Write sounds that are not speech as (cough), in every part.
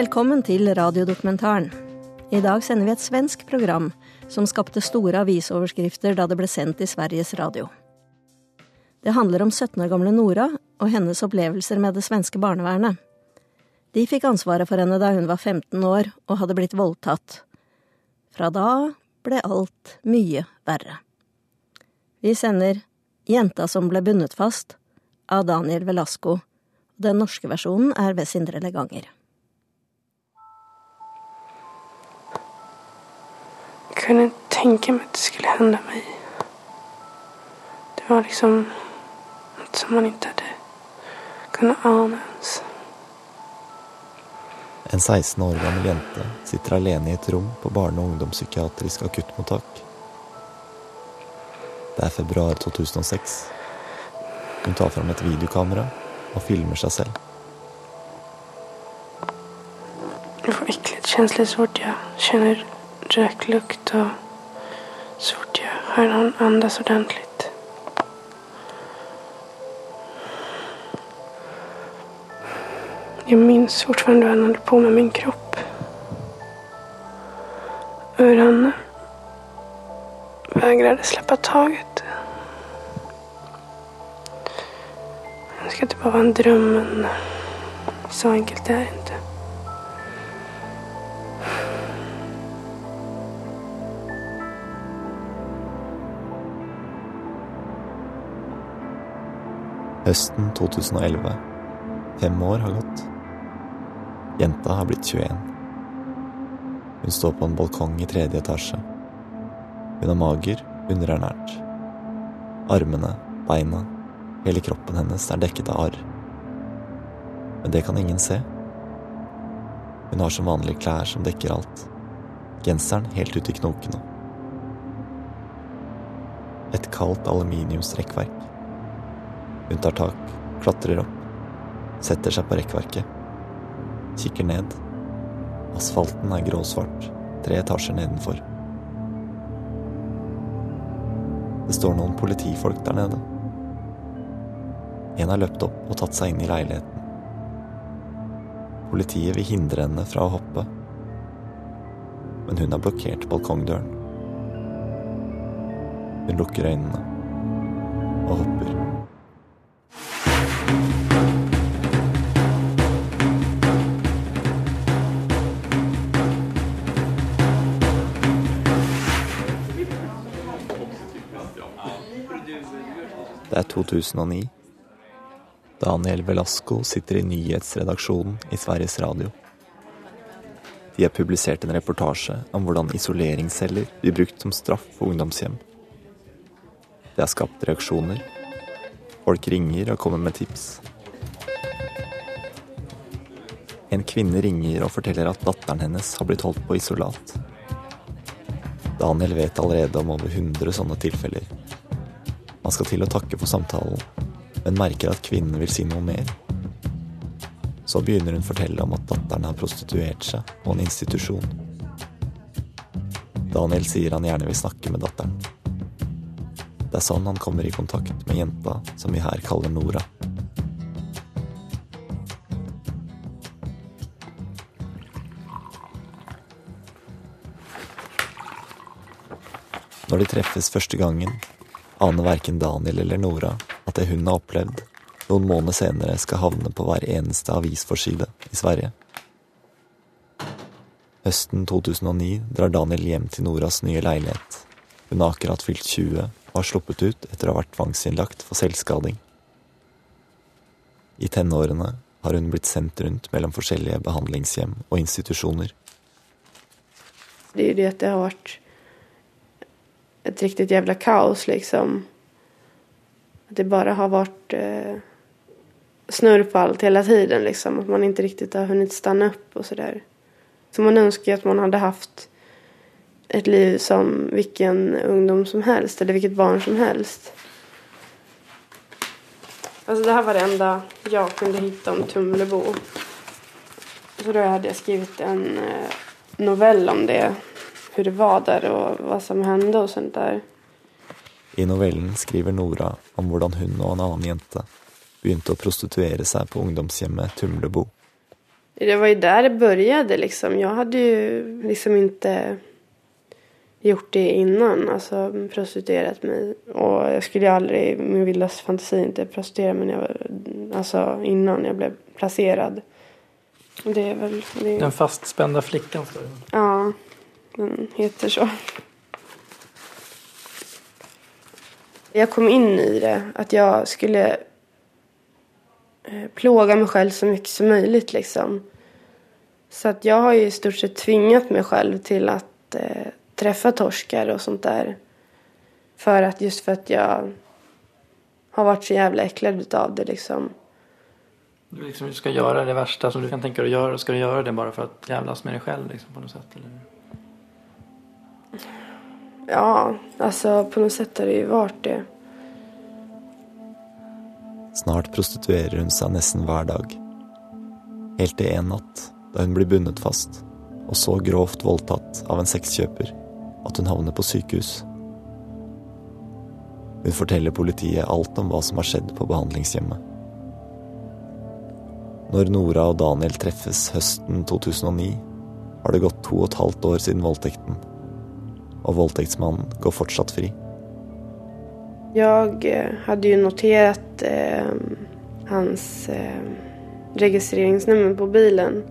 Velkommen til radiodokumentaren. I dag sender vi et svensk program som skapte store avisoverskrifter da det ble sendt i Sveriges Radio. Det handler om 17 år gamle Nora og hennes opplevelser med det svenske barnevernet. De fikk ansvaret for henne da hun var 15 år og hadde blitt voldtatt. Fra da ble alt mye verre. Vi sender Jenta som ble bundet fast av Daniel Velasco. Den norske versjonen er ved Sindre Leganger. Jeg kunne tenke meg at det skulle hende meg. Det var liksom noe som man ikke hade kunnat ane ens. En 16 år gammel jente sitter alene i et rom på barne- og ungdomspsykiatrisk akuttmottak. Det er februar 2006. Hun tar fram et videokamera og filmer seg selv. Jeg får äcklighetskänslor så fort jag känner röklukt och svårt jag hör någon andas ordentligt. Jag minns fortfarande vad han höll på med min kropp. Hur han vägrade släppa taget. Det ska inte bara vara en dröm, men så enkelt är det inte. Høsten 2011. Fem år har gått. Jenta har blitt 21. Hun står på en balkong i tredje etasje. Hun er mager, underernært. Armene, beina, hele kroppen hennes er dekket av arr. Men det kan ingen se. Hun har som vanlig klær som dekker alt. Genseren helt ut i knokene. Et kaldt aluminiumsrekkverk. Hun tar tak, klatrer opp, setter seg på rekkverket. Kikker ned. Asfalten er gråsvart, tre etasjer nedenfor. Det står noen politifolk der nede. En har løpt opp og tatt seg inn i leiligheten. Politiet vil hindre henne fra å hoppe, men hun har blokkert balkongdøren. Hun lukker øynene og hopper. Det er 2009. Daniel Velasco sitter i nyhetsredaksjonen i Sveriges Radio. De har publisert en reportasje om hvordan isoleringsceller blir brukt som straff på ungdomshjem. Det har skapt reaksjoner. Folk ringer og kommer med tips. En kvinne ringer og forteller at datteren hennes har blitt holdt på isolat. Daniel vet allerede om over 100 sånne tilfeller. Han skal til å takke for samtalen, men merker at kvinnen vil si noe mer. Så begynner hun å fortelle om at datteren har prostituert seg på en institusjon. Daniel sier han gjerne vil snakke med datteren. Det er sånn han kommer i kontakt med jenta som vi her kaller Nora. Når de treffes første gangen, aner verken Daniel eller Nora at det hun har opplevd, noen måneder senere skal havne på hver eneste avisforside i Sverige. Høsten 2009 drar Daniel hjem til Noras nye leilighet. Hun har akkurat fylt 20 og har sluppet ut etter å ha vært tvangsinnlagt for selvskading. I tenårene har hun blitt sendt rundt mellom forskjellige behandlingshjem og institusjoner. Det er jo det at det har varit ett riktigt jävla kaos liksom. Att det bara har varit eh, snurr på allt hela tiden liksom. Att man inte riktigt har hunnit stanna upp och sådär. Så man önskar ju att man hade haft ett liv som vilken ungdom som helst eller vilket barn som helst. Alltså det här var det enda jag kunde hitta om Tumlebo. Så då hade jag skrivit en eh, novell om det. Hur det var der og hva som hendte og sånt der. I novellen skriver Nora om hvordan hun og en annen jente begynte å prostituere seg på ungdomshjemmet Tumlebo. Det var jo der det begynte, liksom. Jeg hadde jo liksom ikke gjort det innan. altså prostituert meg. Og jeg skulle aldri aldrig i min vildaste fantasi ikke prostituere meg var- alltså innan jeg ble placerad. Det er vel Det Den fastspente flikken, står det. Ja, den heter så. Jag kom in i det, att jag skulle eh, plåga mig själv så mycket som möjligt liksom. Så att jag har ju i stort sett tvingat mig själv till att eh, träffa torskar och sånt där. För att just för att jag har varit så jävla äcklad av det liksom. Du liksom ska göra det värsta som du kan tänka dig att göra. Ska du göra det bara för att jävlas med dig själv liksom, på något sätt? Eller? Ja, altså på noe sett har det jo vært det. Snart prostituerer hun seg nesten hver dag. Helt til en natt, da hun blir bundet fast og så grovt voldtatt av en sexkjøper at hun havner på sykehus. Hun forteller politiet alt om hva som har skjedd på behandlingshjemmet. Når Nora og Daniel treffes høsten 2009, har det gått to og et halvt år siden voldtekten, og voldtektsmannen går fortsatt fri. Jeg hadde jo notert eh, hans eh, registreringsnummer på bilen.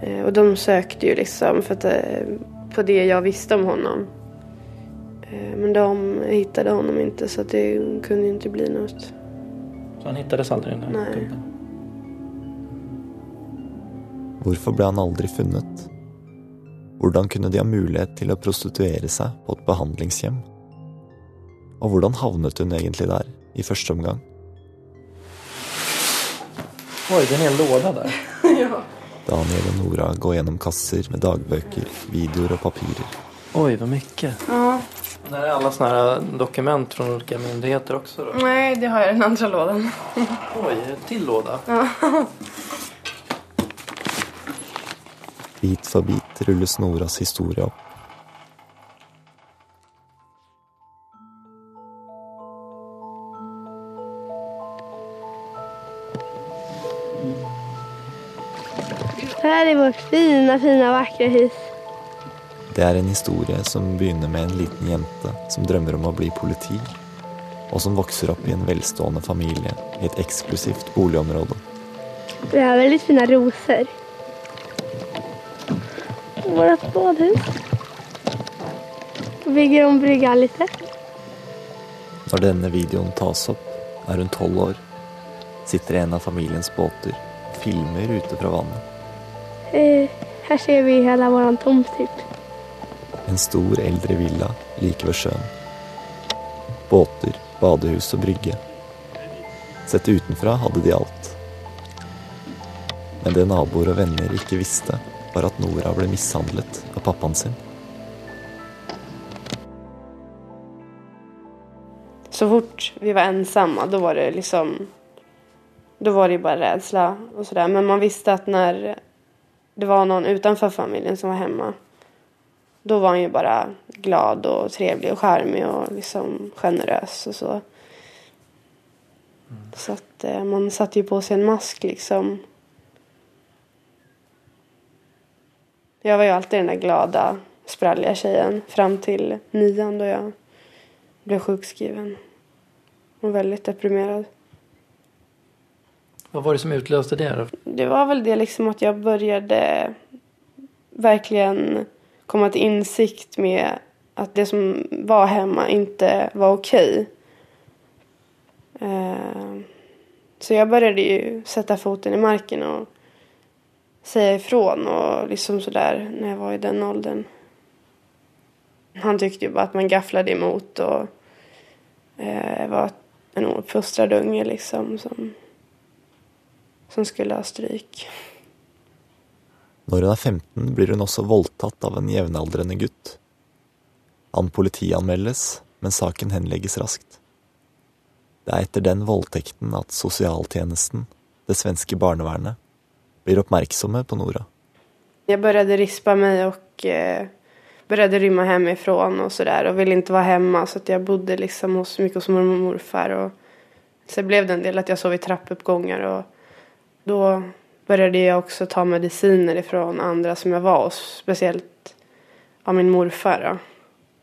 Eh, og de søkte jo liksom för att, eh, på det jeg visste om ham. Eh, men de fant ham ikke, så det kunne jo ikke bli noe. Så han hittades aldri? den här Hvorfor ble han aldri funnet? Hvordan kunne de ha mulighet til å prostituere seg på et behandlingshjem? Og hvordan havnet hun egentlig der, i første omgang? Oi, det er en hel låda där. (laughs) Daniel og Nora går gjennom kasser med dagbøker, videoer og papirer. Oi, hvor mye. Ja, Det er alle sånne dokument fra ulike myndigheter også? då. Nei, det har jeg i den andre lådan. Oi, en til låda. Bit for bit rulles Noras historie opp. Här är vårt fina, fina, vackra hus. Det er en historie som begynner med en liten jente som drømmer om å bli politi, og som vokser opp i en velstående familie i et eksklusivt boligområde. Vi har veldig fine rosor. Vårt badhus. Bygger om brygga litt. Når denne videoen tas opp, er hun tolv år. Sitter i en av familiens båter, filmer ute fra vannet. Her ser vi hele vår tomt. En stor eldre villa like ved sjøen. Båter, badehus og brygge. Sett utenfra hadde de alt. Men det naboer og venner ikke visste, var at Nora ble mishandlet av pappaen sin. Så fort vi var ensamma da var det liksom då var det bare bara rädsla och sådär. Men man visste at når det var noen utenfor familien som var hjemme, da var han jo bare glad og trevlig og charmig og liksom generös och så. Så att eh, man satte ju på seg en mask liksom. Jag var ju alltid den där glada, spralliga tjejen fram till nian då jag blev sjukskriven. Och väldigt deprimerad. Vad var det som utlöste det då? Det var väl det liksom att jag började verkligen komma till insikt med att det som var hemma inte var okej. Eh, Så jag började ju sätta foten i marken och säga ifrån och liksom sådär när jag var i den åldern. Han tyckte ju bara att man gafflade emot och eh, var en ouppfostrad unge liksom som, som skulle ha stryk. Når hun er 15, blir hun også voldtatt av en jevnaldrende gutt. Han politianmeldes, men saken henlegges raskt. Det er etter den voldtekten at sosialtjenesten, det svenske barnevernet, blir oppmerksomme på Nora. Jag började rispa mig och eh, började rymma hemifrån och sådär och ville inte vara hemma så jag bodde liksom hos, mycket hos mormor och morfar och så blev det en del att jag sov i trappuppgångar och då började jag också ta mediciner ifrån andra som jag var hos. Speciellt av min morfar. Då.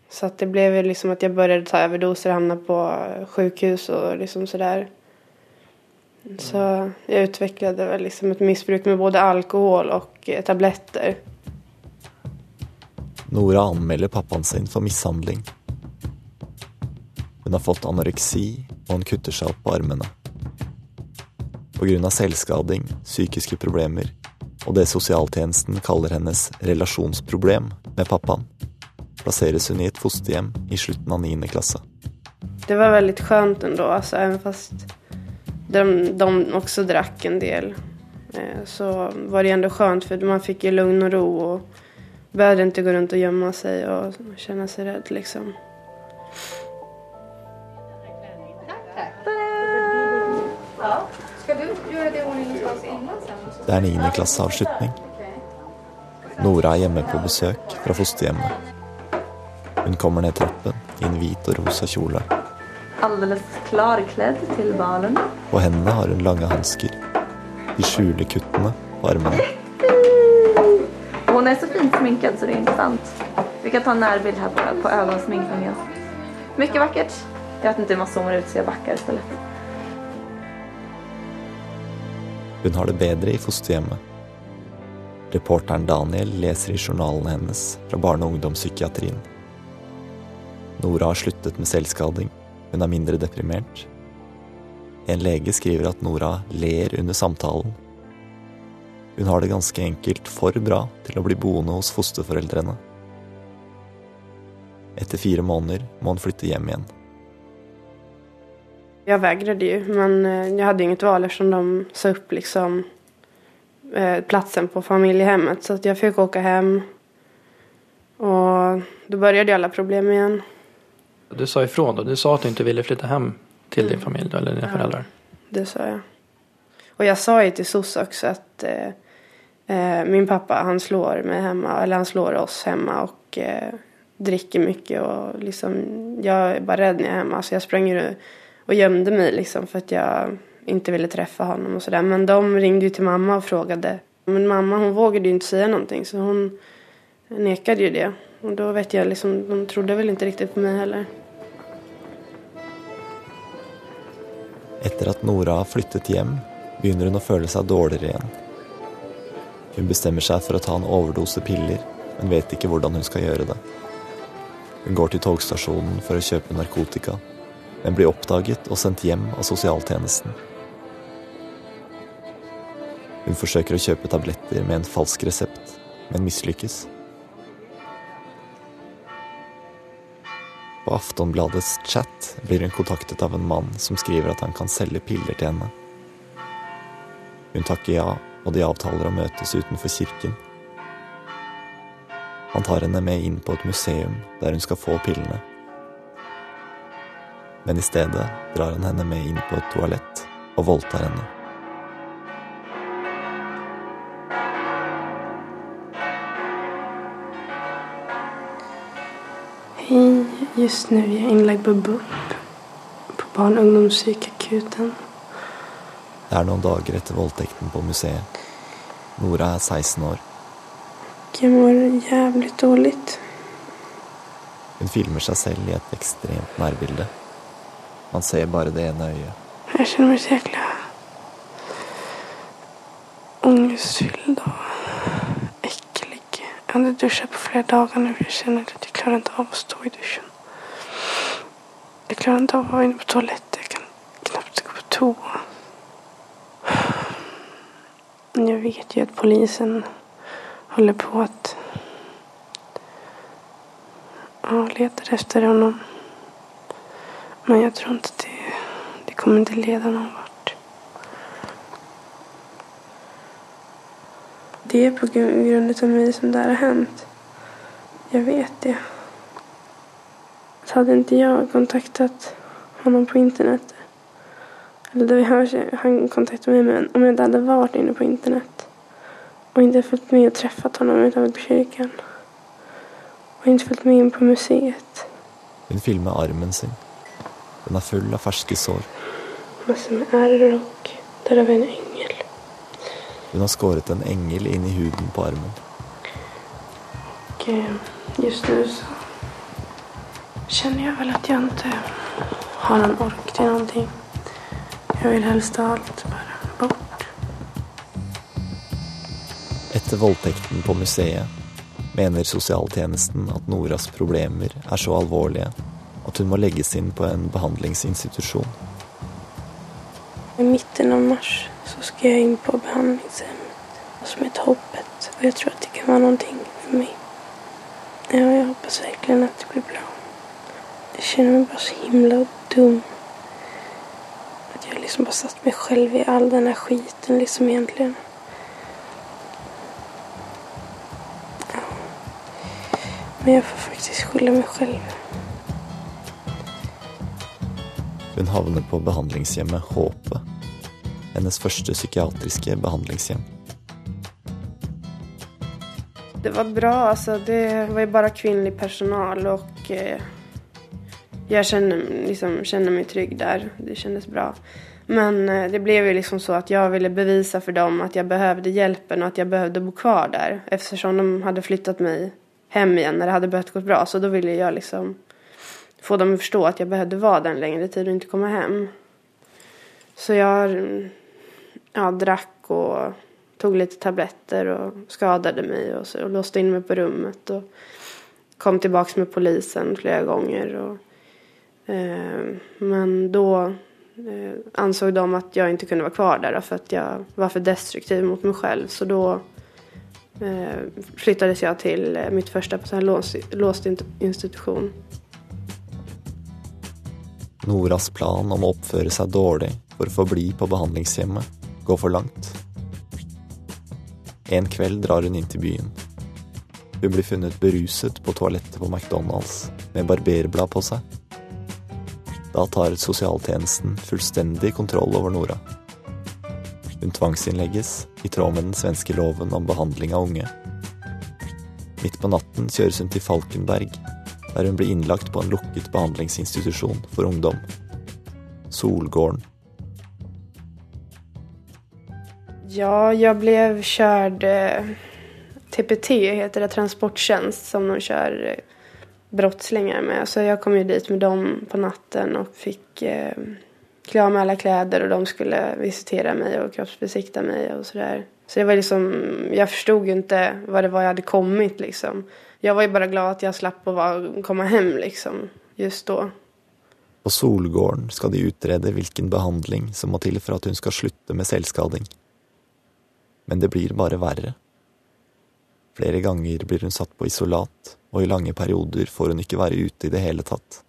Så att det blev liksom att jag började ta överdoser och hamna på sjukhus och liksom sådär. Så jag utvecklade väl liksom ett missbruk med både alkohol och eh, tabletter. Nora anmelder pappaen sin for mishandling. Hun har fått anoreksi, og hun kutter seg opp på armene. Pga. selvskading, psykiske problemer og det sosialtjenesten kaller hennes relasjonsproblem med pappaen, plasseres hun i et fosterhjem i slutten av 9. klasse. Det var veldig skjønt enda, altså, fast de, de också drack en del. Eh, så var det ändå skönt för man fick ju lugn och ro och behövde inte gå runt och gömma sig och känna sig rädd liksom. Det er 9. klasseavslutning. Nora er hjemme på besøk fra fosterhjemmet. Hun kommer ned trappen i en hvit og rosa kjole. Alldeles klarkledd til balen. På hendene har hun lange hansker. De skjuler kuttene på armene. Hun er så fint sminket, så det er interessant. Vi kan ta en her på, på ögonsminkningen. Mye vakkert. Jeg vet ikke hur man zoomar ut så jag backar istället. Hun har det bedre i fosterhjemmet. Reporteren Daniel leser i journalene hennes fra barne- og ungdomspsykiatrien. Nora har sluttet med selvskading. Hun er mindre deprimert. En lege skriver at Nora ler under samtalen. Hun har det ganske enkelt for bra til å bli boende hos fosterforeldrene. Etter fire måneder må hun flytte hjem igjen. Jeg vägrade ju, men jeg hadde inget val eftersom de sa opp liksom eh, platsen på familjehemmet. Så jeg fikk åka hjem. Og da började alle alla problem igen. Du sa ifrån då. Du sa att du inte ville flytta hem till din familj då, eller dina föräldrar. Det sa jag. Och jag sa ju till SOS också att eh, eh, min pappa han slår mig hemma, eller han slår oss hemma och eh, dricker mycket och liksom jag är bara rädd när jag är hemma så jag sprang og och gömde mig liksom för att jag inte ville träffa honom och sådär. Men de ringde ju till mamma och frågade. Men mamma hon vågade ju inte säga någonting så hon nekade ju det. Och då vet jag liksom, de trodde väl inte riktigt på mig heller. Etter at Nora har flyttet hjem, begynner hun å føle seg dårligere igjen. Hun bestemmer seg for å ta en overdose piller, men vet ikke hvordan hun skal gjøre det. Hun går til togstasjonen for å kjøpe narkotika, men blir oppdaget og sendt hjem av sosialtjenesten. Hun forsøker å kjøpe tabletter med en falsk resept, men mislykkes. På Aftonbladets chat blir hun kontaktet av en mann som skriver at han kan selge piller til henne. Hun takker ja, og de avtaler å møtes utenfor kirken. Han tar henne med inn på et museum der hun skal få pillene. Men i stedet drar han henne med inn på et toalett og voldtar henne. Just nu är jag inlagd på BUP. På barn och ungdomspsykakuten. Det er noen dager etter voldtekten på museet. Nora er 16 år. Jag mår jävligt dåligt. Hun filmer seg selv i et ekstremt nærbilde. Man ser bare det ene øyet. Jag känner mig så jäkla ångestfylld och äcklig. Jag har inte duschat på flera dagar nu för jag känner att jag klarar inte av att stå i duschen. Klarar inte av att vara inne på toaletten. Jag kan knappt gå på toa. Jag vet ju att polisen håller på att ja, letar efter honom. Men jag tror inte det, det kommer inte leda någon vart. Det är på grunn av mig som det har hänt. Jag vet det. Så hade inte jag kontaktat honom på internet. Eller det han, han kontaktade mig men om jag inte hade varit inne på internet. Och inte följt med och träffat honom utan varit og inte följt med in på museet. Hun filmer armen sin. Den er full av ferske sår. Massor med ärr och där har vi en ängel. Hun har skåret en engel inn i huden på armen. Och eh, just nu så känner jag väl att jag inte har någon ork till någonting. Jag vill helst ha allt bara bort. Etter voldtekten på museet mener sosialtjenesten at Noras problemer er så alvorlige at hun må legges inn på en behandlingsinstitusjon. I mitten av mars så ska jag in på behandlingshemmet som heter Hoppet. Och jag tror att det kan vara någonting för mig. Ja, jag hoppas verkligen att det blir bra. Jag känner mig bara så himla dum. Att jag liksom bara satt mig själv i all den här skiten liksom egentligen. Ja. Men jeg får faktisk skylde meg selv. Hun havner på behandlingshjemmet Håpe. Hennes første psykiatriske behandlingshjem. Det var bra, altså. Det var jo bare kvinnelig personal og eh, jag känner, liksom, känner mig trygg där. Det kändes bra. Men eh, det blev ju liksom så att jag ville bevisa för dem att jag behövde hjälpen och att jag behövde bo kvar där. Eftersom de hade flyttat mig hem igen när det hade börjat gå bra. Så då ville jag liksom få dem att förstå att jag behövde vara där en längre tid och inte komma hem. Så jag mm, ja, drack och tog lite tabletter och skadade mig och, så, och låste in mig på rummet och kom tillbaks med polisen flera gånger. Och, eh, men då eh, ansåg de att jag inte kunde vara kvar där för att jag var för destruktiv mot mig själv. Så då flyttet flyttades jag till eh, mitt första på sån låst, institusjon. Noras plan om å oppføre seg dårlig for å få bli på behandlingshjemmet går for langt. En kveld drar hun inn til byen. Hun blir funnet beruset på toalettet på McDonald's med barberblad på seg. Da tar sosialtjenesten fullstendig kontroll over Nora. Hun tvangsinnlegges i tråd med den svenske loven om behandling av unge. Midt på natten kjøres hun til Falkenberg, der hun blir innlagt på en lukket behandlingsinstitusjon for ungdom. Solgården. Ja, jeg ble körd eh, TPT heter det, transporttjenest, som de kör eh, brottslingar med. Så jag kom ju dit med dem på natten och fick eh, klä av mig alla kläder och de skulle visitera mig och kroppsbesikta mig och sådär. Så det var liksom, jag förstod ju inte vad det var jag hade kommit liksom. Jag var ju bara glad att jag slapp att komme hem liksom, just då. På Solgården skal de utrede hvilken behandling som må til for at hun skal slutte med selvskading. Men det blir bare verre. Flere ganger blir hun satt på isolat, og i lange perioder får hun ikke være ute i det hele tatt.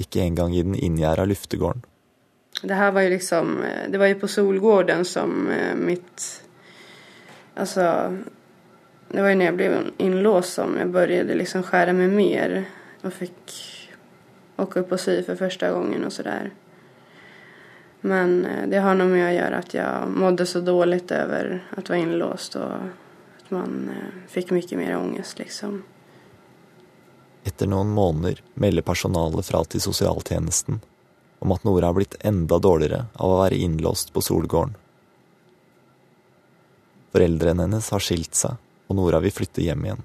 Ikke engang i den inngjerda luftegården. Det her var jo liksom, eh, det var jo på Solgården som eh, mitt, Altså det var jo når jeg ble innlåst som jeg begynte liksom skjære meg mer og fikk åke opp og sy for første gangen og så der. Men eh, det har noe med å gjøre at jeg mådde så dårlig over att være innlåst og at man fikk mye mer ångest liksom. Etter noen måneder melder personalet fra til sosialtjenesten om at Nora har blitt enda dårligere av å være innlåst på Solgården. Foreldrene hennes har skilt seg, og Nora vil flytte hjem igjen.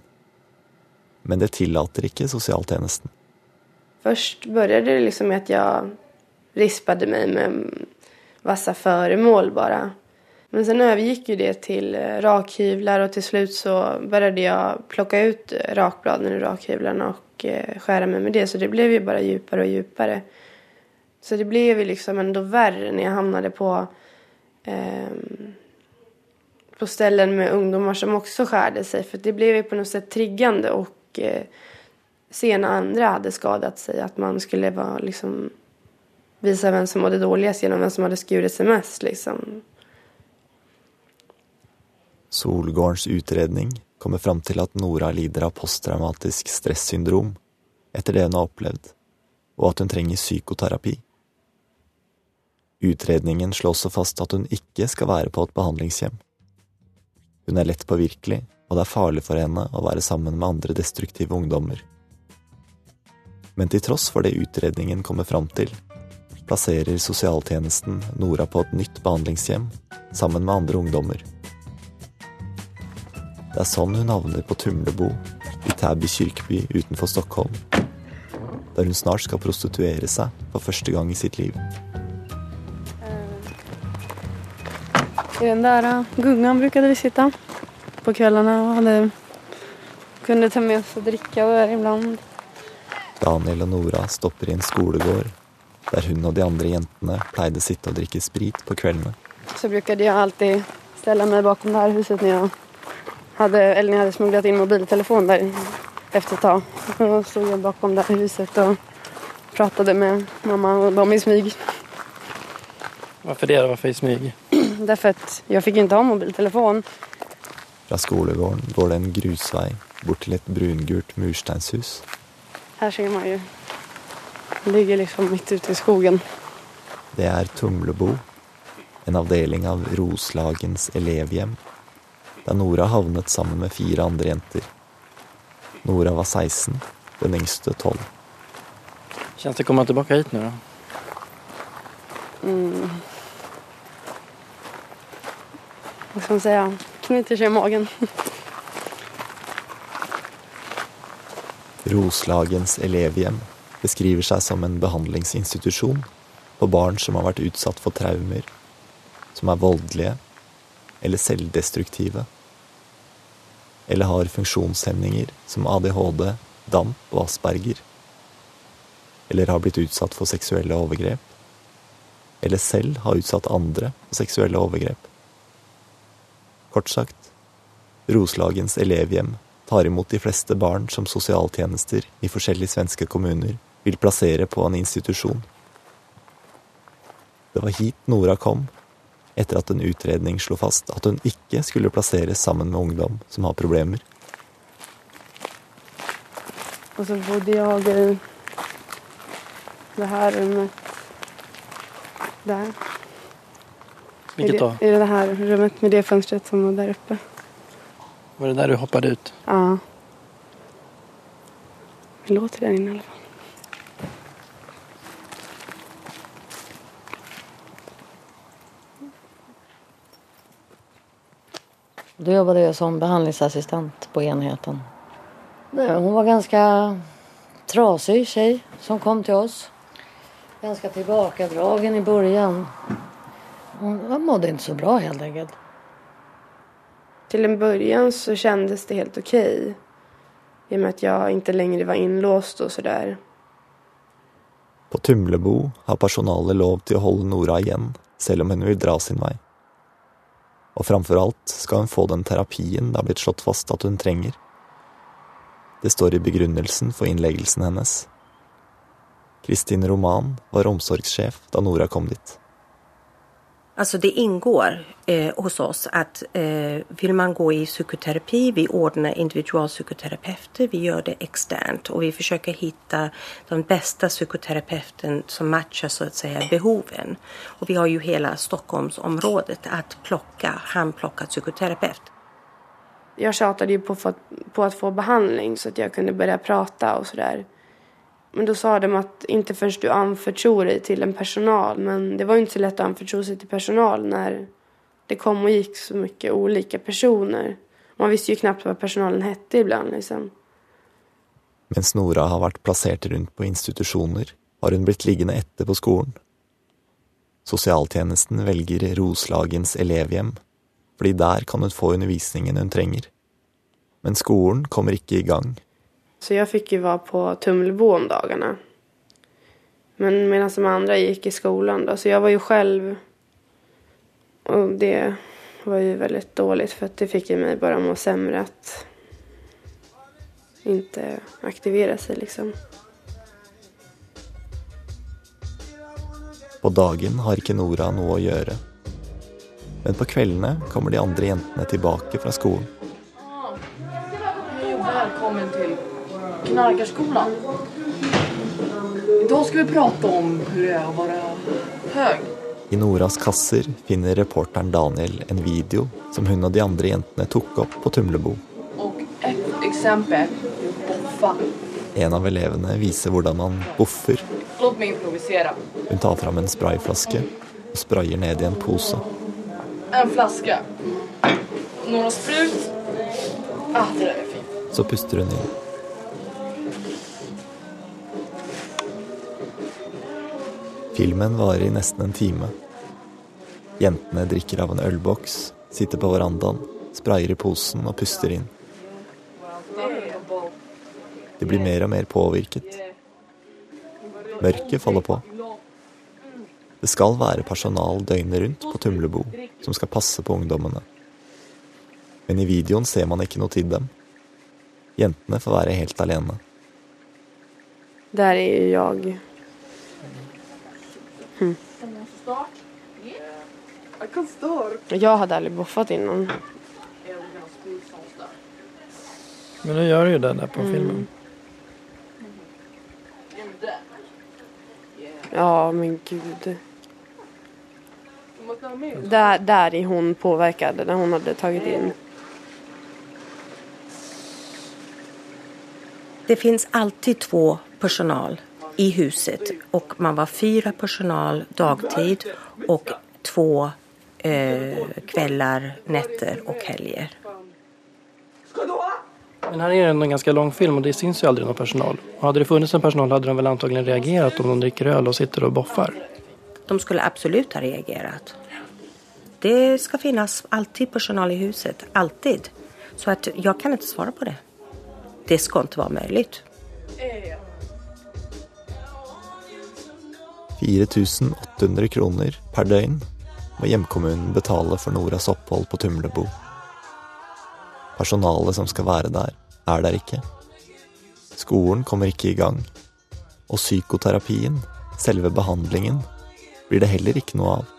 Men det tillater ikke sosialtjenesten. Først begynte det liksom med at jeg rispet meg med vassa föremål bare. Men så overgikk det til rakhyvler, og til slutt så begynte jeg å plukke ut rakbladene i rakhyvlene. rakhyvlarna och meg med det. Så det blev ju bara djupare och djupare. Så det blev ju liksom ändå värre när jag hamnade på, eh, på ställen med ungdomar som också skärde sig. För det blev ju på något sätt triggande och eh, se när andra hade skadat sig. Att man skulle vara liksom visa vem som mådde dåligast genom vem som hade skurit sig mest liksom. Solgårdens utredning kommer fram til at Nora lider av posttraumatisk stressyndrom etter det hun har opplevd, og at hun trenger psykoterapi. Utredningen slår også fast at hun ikke skal være på et behandlingshjem. Hun er lett påvirkelig, og det er farlig for henne å være sammen med andre destruktive ungdommer. Men til tross for det utredningen kommer fram til, plasserer sosialtjenesten Nora på et nytt behandlingshjem sammen med andre ungdommer. Det er sånn hun havner på Tumlebo, i Tæby kirkeby utenfor Stockholm. Der hun snart skal prostituere seg for første gang i sitt liv. I den der uh, gungan brukade vi sitte på kveldene og hadde, kunne ta med oss å drikke og være ibland. Daniel og Nora stopper i en skolegård der hun og de andre jentene pleide å sitte og drikke sprit på kveldene. Så brukte de alltid stelle meg bakom det her huset når jag hade, eller jag hade smugglat in mobiltelefon där efter ett tag. Då stod jag bakom det här huset och pratade med mamma och dem i smyg. Varför det då? Varför i smyg? (clears throat) Därför att jag fick inte ha mobiltelefon. Fra skolegården går det en grusvei bort til et brungult mursteinshus. Her ser man jo Det ligger liksom midt ute i skogen. Det er Tumlebo, en avdeling av Roslagens elevhjem, der Nora havnet sammen med fire andre jenter. Nora var 16, den yngste 12. Kjennes det å komme tilbake hit nå da? Mm. Hva skal man ja? Knyter seg i magen. (laughs) Roslagens elevhjem beskriver seg som en behandlingsinstitusjon for barn som har vært utsatt for traumer, som er voldelige eller selvdestruktive, eller har funksjonshemninger som ADHD, DAMP og Asperger, eller har blitt utsatt for seksuelle overgrep, eller selv har utsatt andre for seksuelle overgrep. Kort sagt, Roslagens elevhjem tar imot de fleste barn som sosialtjenester i forskjellige svenske kommuner vil plassere på en institusjon. Det var hit Nora kom, etter at en utredning slo fast at hun ikke skulle plasseres sammen med ungdom som har problemer. Og så bodde jeg det her rommet der. Hvilket da? I det, I det her rommet med det fönstret som var der oppe. Var det der du hoppet ut? Ja. Vi låter där inne i alle fall. Då jobbade jag som behandlingsassistent på enheten. Hun Hon var ganske trasig tjej som kom til oss. Ganske tilbakedragen i början. Hun mådde ikke så bra helt enkelt. Til en början så kändes det helt okej. I og med at jeg ikke lenger var inlåst så sådär. På Tumlebo har personalet lov til å holde Nora igjen, selv om hun vil dra sin vei. Og framfor alt skal hun få den terapien det har blitt slått fast at hun trenger. Det står i begrunnelsen for innleggelsen hennes. Kristin Roman var omsorgssjef da Nora kom dit. Alltså det ingår eh, hos oss att eh, vill man gå i psykoterapi, vi ordnar individualpsykoterapeuter, vi gör det externt och vi försöker hitta den bästa psykoterapeuten som matchar så att säga behoven. Och vi har ju hela Stockholmsområdet att plocka, handplocka psykoterapeut. Jag tjatade ju på, på att få behandling så att jag kunde börja prata och sådär. Men då sa de att inte förrän du anförtror dig till en personal. Men det var ju inte så lätt att anförtro sig till personal när det kom och gick så mycket olika personer. Man visste ju knappt vad personalen hette ibland liksom. Mens Nora har vært plassert rundt på institusjoner, har hun blitt liggende etter på skolen. Sosialtjenesten velger Roslagens elevhjem, fordi der kan hun få undervisningen hun trenger. Men skolen kommer ikke i gang. Så jag fick ju vara på Tumlebo om dagarna. Men medan de andra gick i skolan då. Så jag var ju själv. Och det var ju väldigt dåligt för att det fick ju mig bara må sämre att inte aktivera sig liksom. På dagen har ikke Nora noe å gjøre. Men på kveldene kommer de andre jentene tilbake fra skolen. Hej och välkommen till Knarkarskolan. Idag ska vi prata om hur det är att vara hög. I Noras kasser finner reporteren Daniel en video som hun og de andre jentene tok opp på Tumlebo. Och ett exempel är boffa. En av elevene viser hvordan man boffer. Hun tar fram en sprayflaske og sprayer ned i en pose. En flaska. Några sprut. Ah, det där är fint. Så puster hun inn. Filmen varer i nesten en time. Jentene drikker av en ølboks, sitter på verandaen, sprayer i posen og puster inn. De blir mer og mer påvirket. Mørket faller på. Det skal være personal døgnet rundt på Tumlebo som skal passe på ungdommene. Men i videoen ser man ikke noe til dem. Jentene får være helt alene. Der er ju jag. Hm. Jag hade aldrig boffat innan. Men nu gör du ju det där på Mm. filmen. Ja, men gud. Där, där är hon påverkad, när hon hade tagit in. Det finns alltid två personal i huset och man var fyra personal dagtid och två eh, kvällar, nätter och helger. Men här är det ändå en ganska lång film och det syns ju aldrig någon personal. Och hade det funnits en personal hade de väl antagligen reagerat om de dricker öl och sitter och boffar. De skulle absolut ha reagerat. Det ska finnas alltid personal i huset, alltid. Så att jag kan inte svara på det. Det ska inte vara möjligt. 4800 kroner per døgn må hjemkommunen betale for Noras opphold på Tumlebo. Personalet som skal være der, er der ikke. Skolen kommer ikke i gang. Og psykoterapien, selve behandlingen, blir det heller ikke noe av.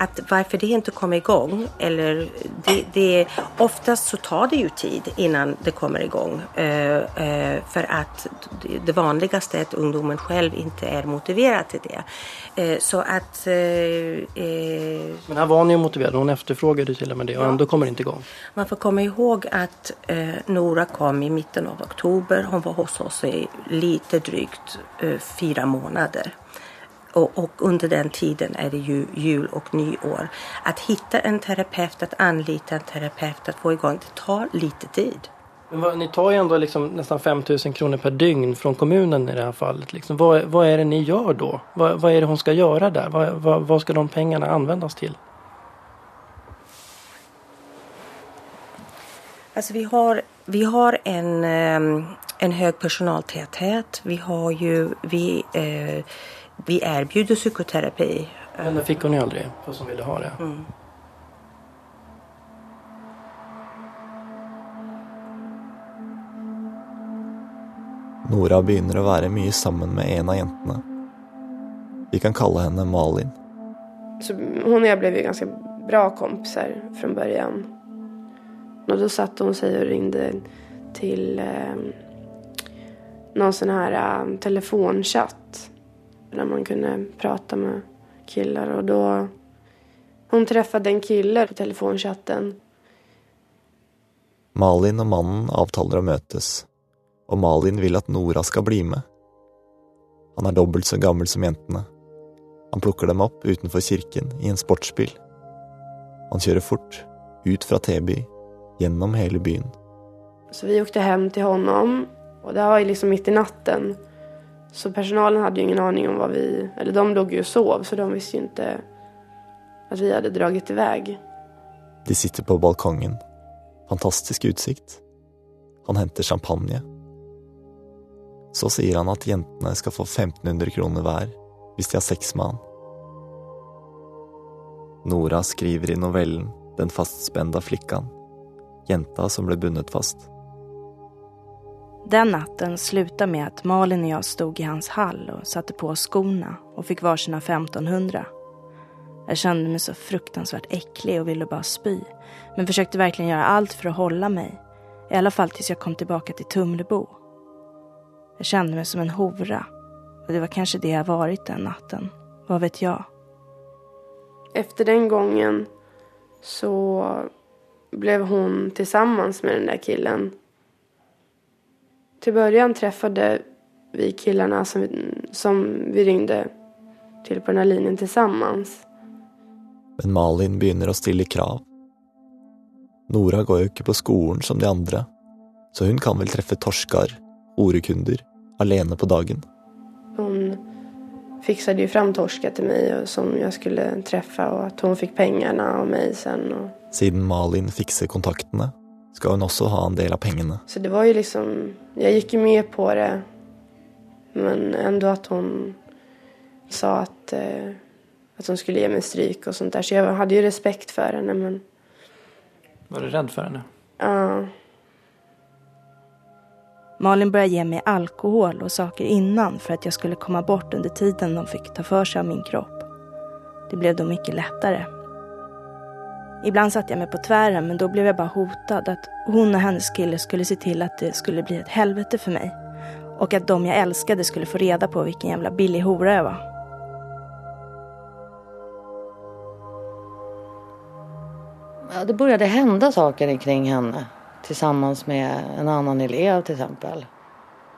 Att varför det inte kommer igång, eller det, det, oftast så tar det ju tid innan det kommer igång. Eh, eh, för att det- vanligaste är att ungdomen själv inte är motiverad till det. Eh, så att... Eh, eh, Men här var ni ju motiverade. Hon efterfrågade till och med det och ändå kommer det inte igång. man får komma ihåg att eh, Nora kom i mitten av oktober. Hon var hos oss i lite drygt fyra månader. Och, och under den tiden är det ju jul och nyår. Att hitta en terapeut, att anlita en terapeut, att få igång, det tar lite tid. Men vad, ni tar ju ändå liksom nästan 5 000 kronor per dygn från kommunen i det här fallet. Liksom, vad, vad är det ni gör då? Vad, vad är det hon ska göra där? Vad, ska de pengarna användas till? Alltså vi har, vi har en, ehm, en hög personaltäthet. Vi har ju, vi, eh, vi erbjuder psykoterapi. Men det fikk hun ju aldrig, fast hon ville ha det. Mm. Nora begynner å være mye sammen med en av jentene. Vi kan kalle henne Malin. Så hun og jeg ble ganske ganska bra kompiser fra begynnelsen. Og da satt hun seg og ringde til eh, noen sånn her eh, telefonchatt. Där man kunde prata med killar och då Hun treffet en kille på telefonchatten. Malin og mannen avtaler å møtes, og Malin vil at Nora skal bli med. Han er dobbelt så gammel som jentene. Han plukker dem opp utenfor kirken i en sportsbil. Han kjører fort, ut fra T-by, gjennom hele byen. Så vi åkte hjem til honom og det var liksom midt i natten. Så personalen hade ju ingen aning om vad vi, eller de låg ju och sov så de visste ju inte att vi hade dragit iväg. De sitter på balkongen. Fantastisk utsikt. Han henter champagne. Så sier han at jentene skal få 1500 kroner hver hvis de har sex med han. Nora skriver i novellen Den fastspenda flikkan, Jenta som ble bundet fast. Den natten slutade med att Malin och jag stod i hans hall och satte på oss skorna och fick varsina 1500. Jag kände mig så fruktansvärt äcklig och ville bara spy. Men försökte verkligen göra allt för att hålla mig. I alla fall tills jag kom tillbaka till Tumlebo. Jag kände mig som en hora. Och det var kanske det jag varit den natten. Vad vet jag? Efter den gången så blev hon tillsammans med den där killen. Till början träffade vi killarna som vi, som vi ringde till på den här linjen tillsammans. Men Malin begynner å stille krav. Nora går jo ikke på skolen som de andre, så hun kan vel treffe torskar, orekunder, alene på dagen. Hun fixade jo fram torska til meg som jeg skulle treffe, og at hun fikk pengene av meg sen. Siden Malin fikser kontaktene, skal hun også ha en del av pengene. Så det var jo liksom, jag gick ju med på det. Men ändå att hon sa att, eh, att hon skulle ge mig stryk och sånt där. Så jag hade ju respekt för henne men Var du redd för henne? ja. Malin började ge mig alkohol och saker innan för att jag skulle komma bort under tiden de fick ta för sig av min kropp. Det blev då mycket lättare. Ibland satt jag mig på tvären men då blev jag bara hotad att hon och hennes kille skulle se till att det skulle bli ett helvete för mig. Och att de jag älskade skulle få reda på vilken jävla billig hora jag var. Ja, det började hända saker kring henne. Tillsammans med en annan elev till exempel.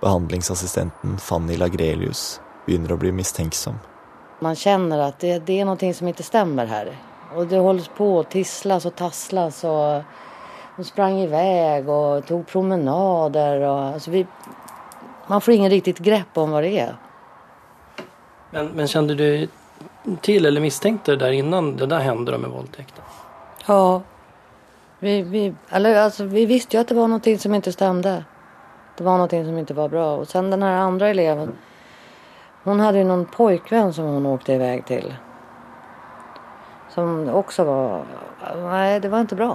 Behandlingsassistenten Fanny Lagrelius begynner å bli mistenksom. Man känner att det, det är någonting som inte stämmer här. Och det hålls på å tisslas och tasslas och hun sprang iväg och tog promenader och alltså vi, man får ingen riktigt grepp om vad det är. Men, men kände du till eller misstänkte det där innan det där hände med våldtäkten? Ja. Vi, vi, eller, alltså, vi visste ju att det var någonting som inte stämde. Det var någonting som inte var bra. Och sen den här andra eleven. Hon hade ju någon pojkvän som hon åkte iväg till. Som også var... Nei, det var ikke bra.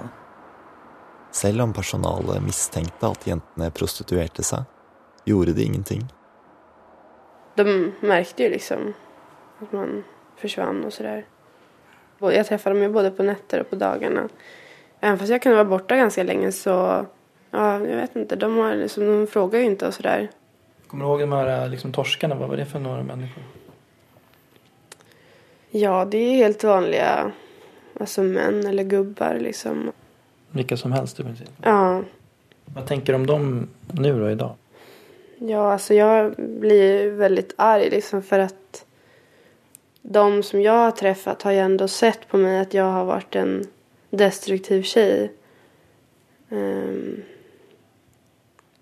Selv om personalet mistenkte at jentene prostituerte seg, gjorde de ingenting. De merket jo liksom at man forsvant og så der. Jeg träffade dem jo både på netter og på dagene. Även fast jeg kunne være borta ganske lenge, så, ja, jeg vet ikke. de, har liksom, de frågar ju inte och sådär. Kommer du ihåg de her liksom, torskene? Hva var det for noen människor? Ja, det är helt vanliga, alltså män eller gubbar liksom. Vilka som helst i princip. Ja, Vad tänker du om dem nu då idag? ja, alltså jag blir väldigt arg liksom för att de som jag har träffat har ju ändå sett på mig att jag har varit en destruktiv tjej. Um,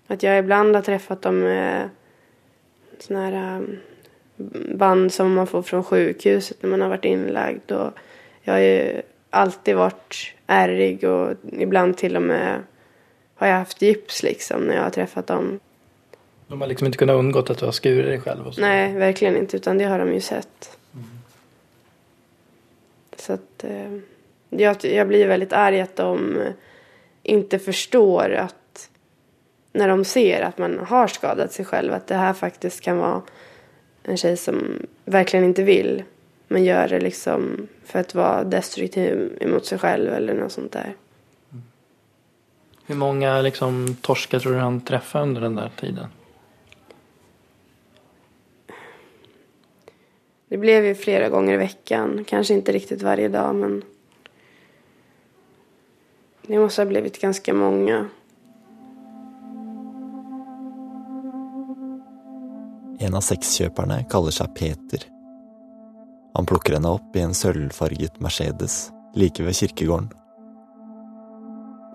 att jag ibland har träffat dem med sånne här um, band som man får från sjukhuset när man har varit inlagd. Och jag har ju alltid varit ärrig och ibland till och med har jag haft gips liksom när jag har träffat dem. De har liksom inte kunnat undgått att du har skurit dig själv och så. Nej, verkligen inte. Utan det har de ju sett. Så att eh, jag, jag blir väldigt arg att de ikke inte förstår att när de ser att man har skadat sig själv att det här faktiskt kan vara en tjej som verkligen inte vill men gör det liksom för att vara destruktiv emot sig själv eller något sånt där. Hur många liksom, torskar tror du han träffade under den där tiden? Det blev ju flera gånger i veckan. Kanske inte riktigt varje dag men det måste ha blivit ganska många. En av sexkjøperne kaller seg Peter. Han plukker henne opp i en sølvfarget Mercedes like ved kirkegården.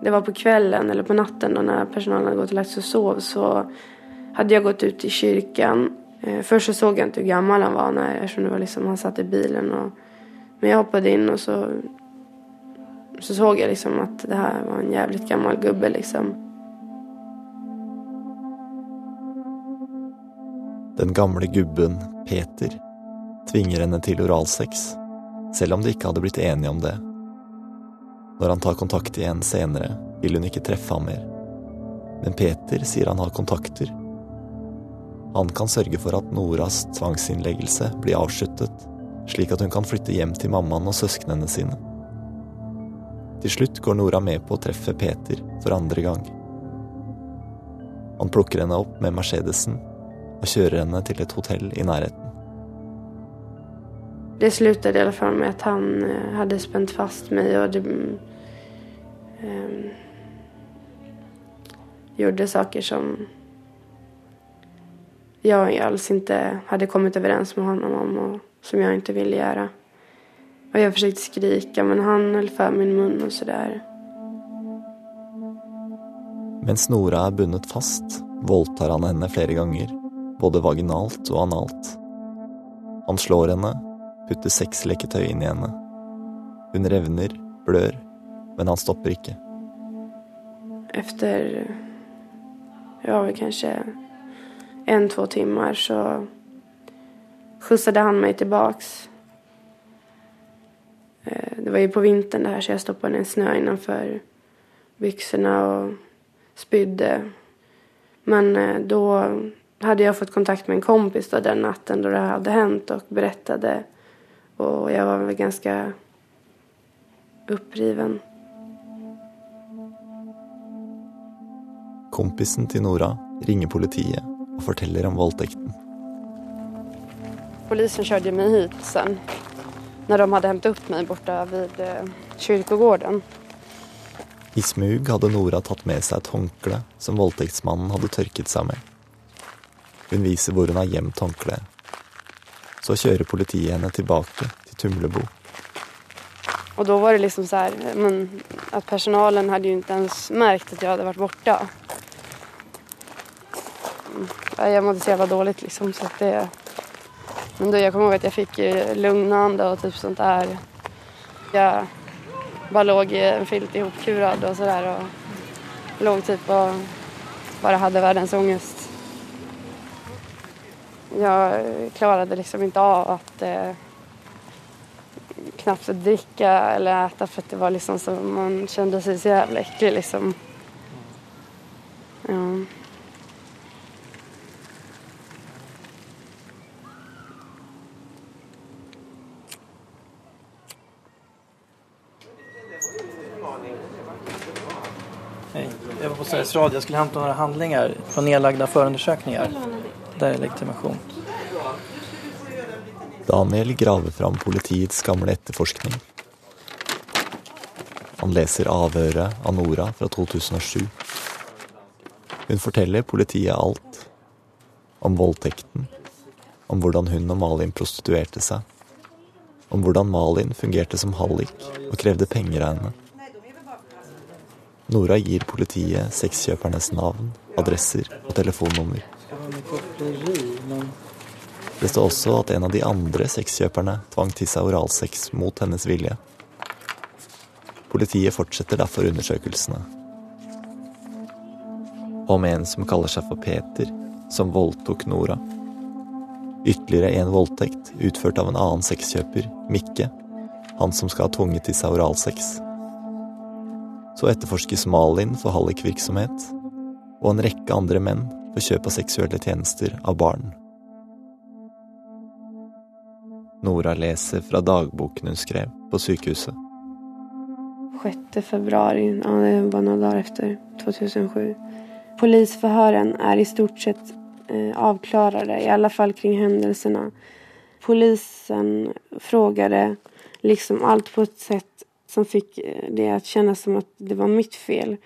Det var på kvelden eller på natten da när personalen hadde gått og lagt seg og sov så hadde jeg gått ut i kirken. Først så, så jeg ikke hvor gammel han var når, det var liksom, han satt i bilen. Og, men jeg hoppet inn, og så, så så jeg liksom at det her var en jævlig gammel gubbe liksom. Den gamle gubben, Peter, tvinger henne til oralsex, selv om de ikke hadde blitt enige om det. Når han tar kontakt igjen senere, vil hun ikke treffe ham mer. Men Peter sier han har kontakter. Han kan sørge for at Noras tvangsinnleggelse blir avsluttet, slik at hun kan flytte hjem til mammaen og søsknene sine. Til slutt går Nora med på å treffe Peter for andre gang. Han plukker henne opp med Mercedesen og kjører henne til et hotell i nærheten. Det sluttet i alle fall med at han hadde spent fast meg, og det, mm, ehm, gjorde saker som jeg alls ikke hadde kommet overens med ham om og som jeg ikke ville gjøre. Og jeg forsøkte å skrike, men han holdt for min munn og så der. Mens Nora er bundet fast, voldtar han henne flere ganger, både vaginalt og analt. Han slår henne, putter sexleketøy inn i henne. Hun revner, blør, men han stopper ikke. Efter, ja kanskje en, två timer så skjutsade han meg tilbaks. Eh, det var jo på vintern det her, så jeg stoppet en snø innenfor byksene og spydde. Men eh, då hade jag fått kontakt med en kompis då den natten då det hade hänt och berättade. Och jag var väl ganska uppriven. Kompisen til Nora ringer politiet og forteller om voldtekten. Polisen kjørte meg hit sen når de hadde hentet opp meg borte ved eh, kyrkogården. I smug hadde Nora tatt med seg et håndkle som voldtektsmannen hadde tørket seg med. Hun viser hvor hun har gjemt håndkleet. Så kjører politiet henne tilbake til Tumlebo. Og da var det liksom så här, men at personalen hadde jo ikke ens merket at jeg hadde vært borte. Jeg måtte så jävla dårlig, liksom så det... Men da jeg kommer ihåg at jeg fikk lugnende og typ sånt der. Jeg bare lå i en filt sammenkuret og så der, og lå typ og bare hadde verdens ångest. Jag klarade liksom inte av att eh, knappt att eller äta att det var liksom så man kände sig så jävla äcklig liksom. Ja. Hej. Jag var på Sveriges Radio. Jag skulle hämta några handlingar från nedlagda förundersökningar. Legitimation. Daniel graver fram politiets gamle etterforskning. Han leser avhøret av Nora fra 2007. Hun forteller politiet alt. Om voldtekten, om hvordan hun og Malin prostituerte seg, om hvordan Malin fungerte som hallik og krevde penger av henne. Nora gir politiet sexkjøpernes navn, adresser og telefonnummer. Det står også at en av de andre sexkjøperne tvang til seg oralsex mot hennes vilje. Politiet fortsetter derfor undersøkelsene. Om en som kaller seg for Peter, som voldtok Nora. Ytterligere en voldtekt utført av en annen sexkjøper, Mikke, han som skal ha tvunget til seg oralsex. Så etterforskes Malin for hallikvirksomhet, og en rekke andre menn for kjøp av seksuelle tjenester av barn. Nora leser fra dagboken hun skrev på sykehuset. 6 februari, ja, det var noen dager efter 2007. Polisförhören är i stort sett eh, i alla fall kring händelserna. Polisen frågade liksom allt på ett sätt som fick eh, det att kännas som at det var mitt fel.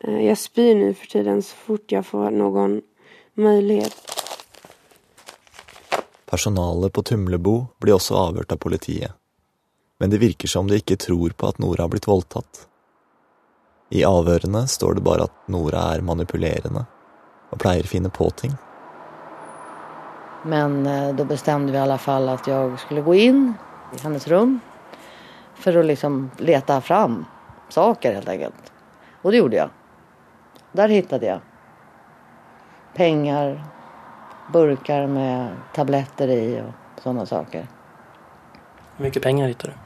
Eh, jag spyr nu för tiden så fort jag får någon möjlighet. Personalet på Tumlebo blir også avhørt av politiet. Men det virker som de ikke tror på at Nora har blitt voldtatt. I avhørene står det bare at Nora er manipulerende og pleier å finne på ting. Men da bestemte vi i alle fall at jeg skulle gå inn i hennes rum for å liksom lete fram saker helt enkelt. Og det gjorde jag. Där hittade jag pengar, burkar med tabletter i och sådana saker. Hur mycket pengar hittade du?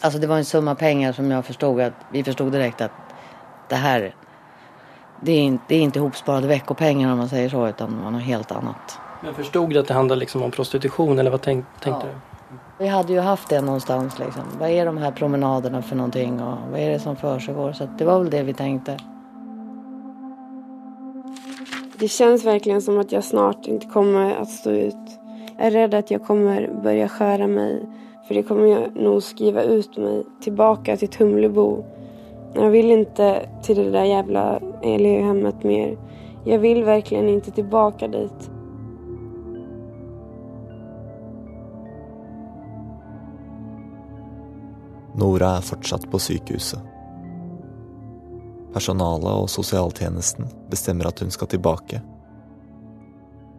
Alltså det var en summa pengar som jag förstod att vi förstod direkt att det här det är inte, det är inte ihopsparade veckopengar om man säger så utan det var något helt annat. Men förstod du att det handlade liksom om prostitution eller vad tänk, tänkte Ja. du? Vi hade ju haft det någonstans liksom. Vad är de här promenaderna för någonting och vad är det som försiggår? Så det var väl det vi tänkte. Det känns verkligen som att jag snart inte kommer att stå ut. Jag är rädd att jag kommer börja skära mig. För det kommer jag nog skriva ut mig tillbaka till Tumlebo. Jag vill inte till det där jävla Elihemmet mer. Jag vill verkligen inte tillbaka dit. Nora er fortsatt på sykehuset. Personalet og sosialtjenesten bestemmer at hun skal tilbake.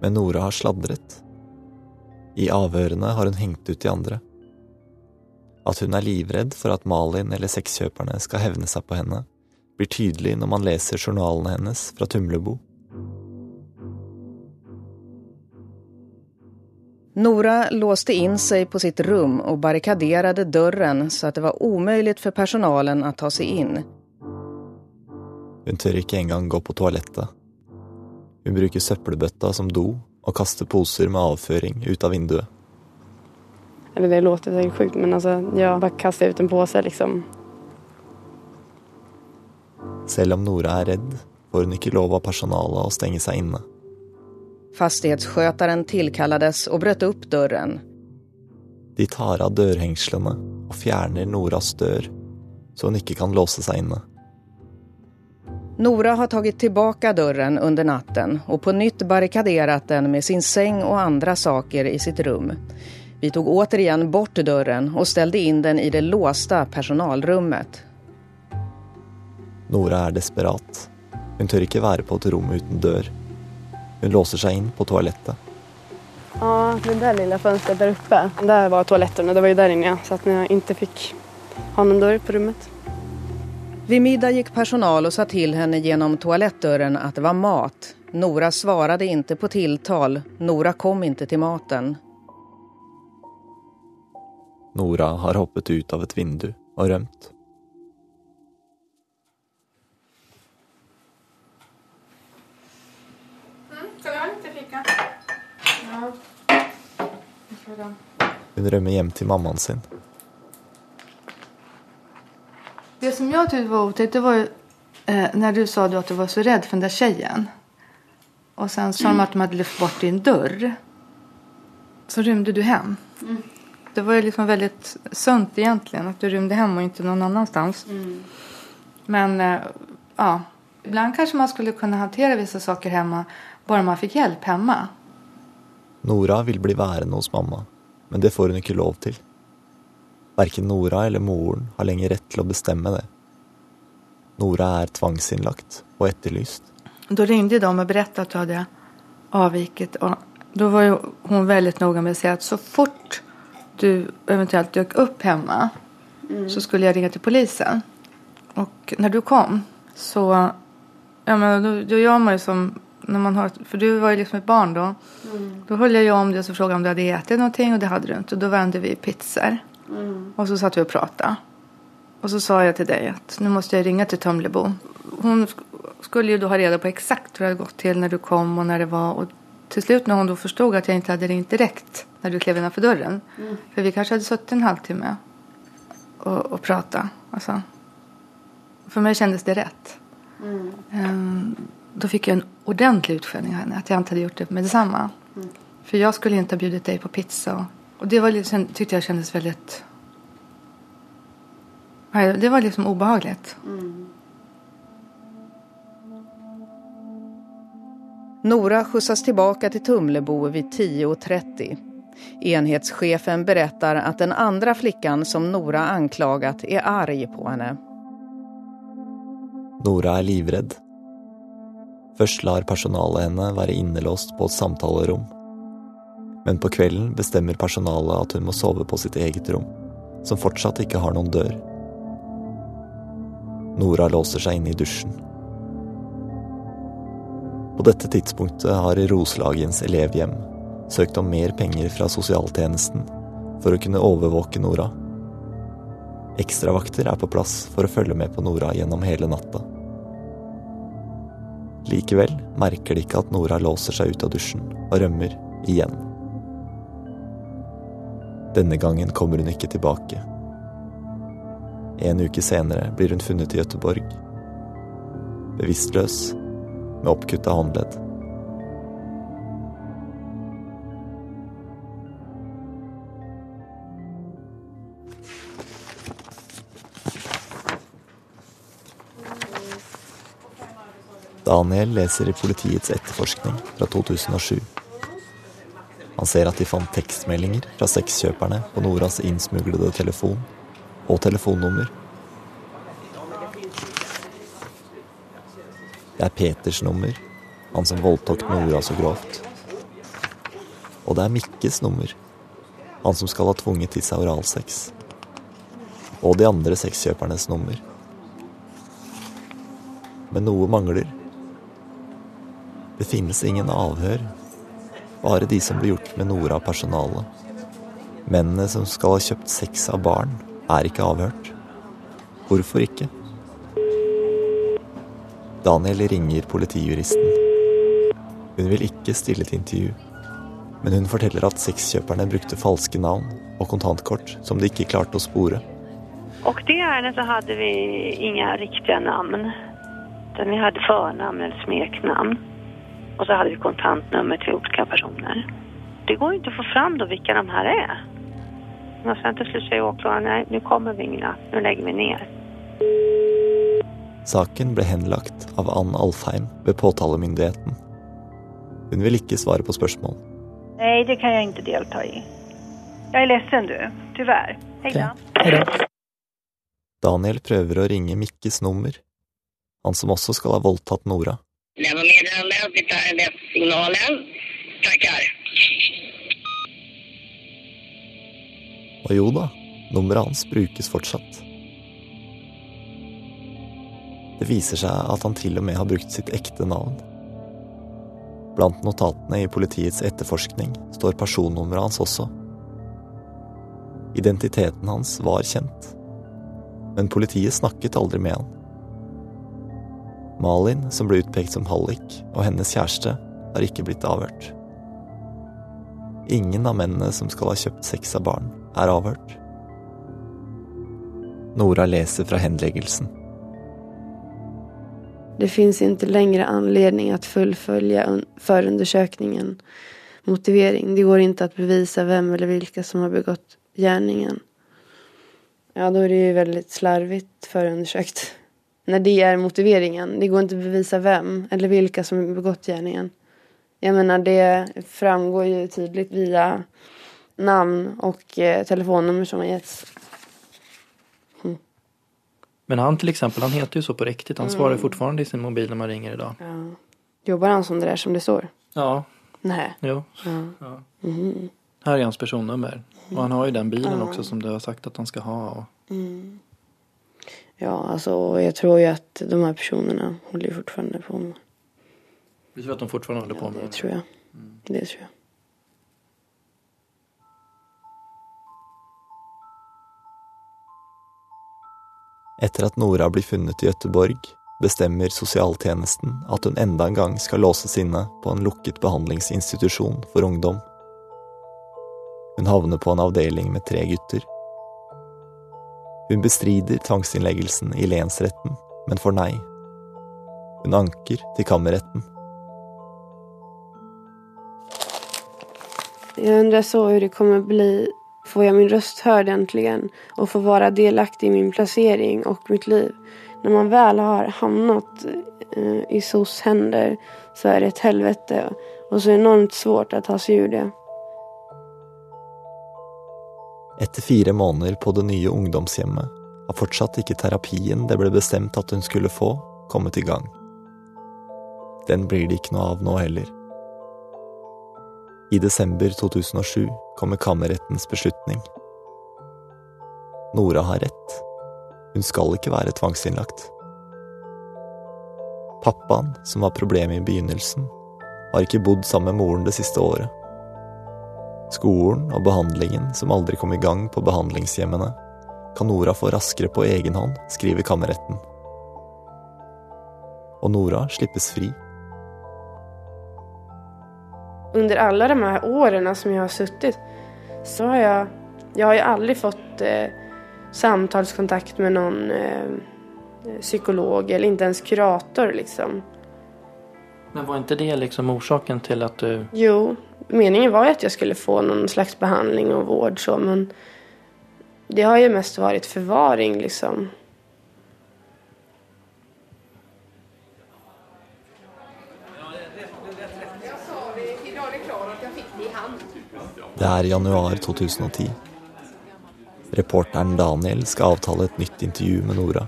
Men Nora har sladret. I avhørene har hun hengt ut de andre. At hun er livredd for at Malin eller sexkjøperne skal hevne seg på henne, blir tydelig når man leser journalene hennes fra Tumlebo. Nora låste in seg på sitt rum og barrikaderade døren så att det var omöjligt for personalen å ta seg in. Hun tør ikke engang gå på toalettet. Hun bruker søppelbøtta som do og kaster poser med avføring ut av vinduet. Eller det låter sikkert sjukt men altså, ja, bare kastade ut en pose, liksom. Selv om Nora er redd, får hun ikke lov av personalet å stenge seg inne. Fastighetsskötaren tilkallades og brøt opp døren. De tar av dørhengslene og fjerner Noras dør, så hun ikke kan låse seg inne. Nora har tagit tillbaka dörren under natten och på nytt barrikaderat den med sin säng och andra saker i sitt rum. Vi tog återigen bort dörren och ställde in den i det låsta personalrummet. Nora er desperat. Hun tør ikke være på et rom uten dør. Hun låser seg inn på toalettet. Ja, det der lille fönstret der oppe, der var toalettet. det var jo der inne jag satt när jeg ikke fikk ha noen dør på rummet. Vid middag gick personal och sa till henne genom toalettdörren att det var mat. Nora svarade inte på tilltal. Nora kom inte till maten. Nora har hoppet ut av et vindu og rømt. Ska vi ha lite fika? Ja. Hun rømmer hjem til mammaen sin. Det som jag tyckte var otäckt det var ju eh, när du sa at att du var så rädd för den där tjejen. Och sen sa de att de hade lyft bort din dörr. Så rymde du hem. Det var ju liksom väldigt sunt egentligen att du rymde hem och inte någon annanstans. Men eh, ja, ibland kanske man skulle kunna hantera vissa saker hemma bara man fick hjälp hemma. Nora vil bli værende hos mamma, men det får hun ikke lov til. Verken Nora eller moren har lenger rett til å bestemme det. Nora er tvangsinnlagt og etterlyst. Da ringde de og fortalte at du hadde avviket. Og da var jo hun veldig noga med å si at så fort du eventuelt dukket opp hjemme, mm. så skulle jeg ringe til polisen. Og når du kom så, ja men då, då gör man ju som när man har, för du var ju liksom ett barn då. Då höll jag ju om det och så frågade om du hade ätit någonting och det hade du inte. Och då vände vi pizzor. Och så satt vi och pratade. Och så sa jag till dig att nu måste jag ringa till Tumlebo. Hon skulle ju då ha reda på exakt hur det hade gått till när du kom och när det var. Och till slut när hon då förstod att jag inte hade ringt direkt när du klev innanför dörren. För vi kanske hade suttit en halvtimme och, och pratat. Alltså. För mig kändes det rätt. Um, då fick jag en ordentlig utskällning av henne. Att jag inte hade gjort det med detsamma. För jag skulle inte ha bjudit dig på pizza. Och, det var liksom, tyckte jag kändes väldigt... Nej, Det var liksom obehagligt. Nora skjutsas tillbaka till Tumlebo vid 10.30. Enhetschefen berättar att den andra flickan som Nora anklagat är arg på henne. Nora er livredd. Først lar personalet henne være innelåst på et samtalerom. Men på kvelden bestemmer personalet at hun må sove på sitt eget rom, som fortsatt ikke har noen dør. Nora låser seg inne i dusjen. På dette tidspunktet har Roslagens elevhjem søkt om mer penger fra sosialtjenesten for å kunne overvåke Nora. Ekstravakter er på plass for å følge med på Nora gjennom hele natta. Likevel merker de ikke at Nora låser seg ut av dusjen og rømmer igjen. Denne gangen kommer hun ikke tilbake. En uke senere blir hun funnet i Gøteborg. Bevisstløs, med oppkutta håndledd. Daniel leser i politiets etterforskning fra 2007. Han ser at de fant tekstmeldinger fra sexkjøperne på Noras innsmuglede telefon og telefonnummer. Det er Peters nummer, han som voldtok Nora så grovt. Og det er Mikkes nummer, han som skal ha tvunget til seg oralsex. Og de andre sexkjøpernes nummer. Men noe mangler. Det finnes ingen avhør, bare de som blir gjort med Nora av personalet. Mennene som skal ha kjøpt sex av barn, er ikke avhørt. Hvorfor ikke? Daniel ringer politijuristen. Hun vil ikke stille til intervju. Men hun forteller at sexkjøperne brukte falske navn og kontantkort som de ikke klarte å spore. Og det ärendet så hadde vi ingen riktige navn. Vi hadde fornavn eller smeknamn. Og så hadde vi kontantnummer til ulike personer. Det går ikke å få fram då vilka de her er. Og sen til slutt sier åklageren nei, nå kommer vi ingen natt, nå legger vi ned. Saken ble henlagt av Ann Alfheim ved påtalemyndigheten. Hun vil ikke svare på spørsmål. Nei, det kan jeg ikke delta i. Jeg er ledsen, du. Tyvärr. Hei da. Daniel prøver å ringe Mikkes nummer, han som også skal ha voldtatt Nora. Jeg var vi tar den signalen. Tackar. Og jo da, nummeret hans brukes fortsatt. Det viser seg at han til og med har brukt sitt ekte navn. Blant notatene i politiets etterforskning står personnummeret hans også. Identiteten hans var kjent, men politiet snakket aldri med han. Malin, som ble utpekt som hallik, og hennes kjæreste, har ikke blitt avhørt. Ingen av mennene som skal ha kjøpt sex av barn, er avhørt. Nora leser fra henleggelsen. Det fins ikke lenger anledning til å fullfølge förundersökningen. Motivering. Det går ikke å bevise hvem eller hvilke som har begått gjerningen. Ja, da er det jo veldig slarvigt förundersökt. När det er motiveringen. Det går ikke å bevise vem eller vilka som har begått gjerningen. Jeg mener, det framgår jo tydligt via namn og eh, telefonnummer som har getts. Men han till exempel, han heter jo så på riktig. Han svarar ju fortfarande i sin mobil når man ringer idag. Ja. Jobbar han som det där som det står? Ja, Nej. jo. Ja. Ja. Mhm. Här är hans personnummer. Og han har jo den bilen också som du har sagt at han skal ha. Och... Mm. Ja, alltså jag tror ju att de här personerna håller ju fortfarande på med. Du tror att de fortfarande håller på med Det tror jag. Det tror jag. Etter at Nora blir funnet i Gøteborg, bestemmer sosialtjenesten at hun enda en gang skal låses inne på en lukket behandlingsinstitusjon for ungdom. Hun havner på en avdeling med tre gutter. Hun bestrider tvangsinnleggelsen i lensretten, men får nei. Hun anker til kammerretten. Jeg undrer så hur det kommer bli. Får jeg min röst hörd äntligen och får vara delaktig i min placering og mitt liv. Når man väl har hamnat eh, i SOS händer så er det et helvete og så enormt svårt å ta seg ur det. Etter fire måneder på det nye ungdomshjemmet har fortsatt ikke terapien det ble bestemt at hun skulle få, kommet i gang. Den blir det ikke noe av nå heller. I desember 2007 kommer kammerrettens beslutning. Nora har rett. Hun skal ikke være tvangsinnlagt. Pappaen, som var problemet i begynnelsen, har ikke bodd sammen med moren det siste året. Skolen og behandlingen som aldri kom i gang på behandlingshjemmene, kan Nora få raskere på egen hånd, skriver kammerretten. Og Nora slippes fri. Under alle de her årene som jeg har sittet, så har jeg Jeg har jo aldri fått eh, samtalskontakt med noen eh, psykolog eller ikke ens kurator liksom. Men var ikke det liksom orsaken til at du... Jo, meningen var ju att jag skulle få någon slags behandling och vård så men det har ju mest varit förvaring liksom. Det er januar 2010. Reporteren Daniel skal avtale et nytt intervju med Nora.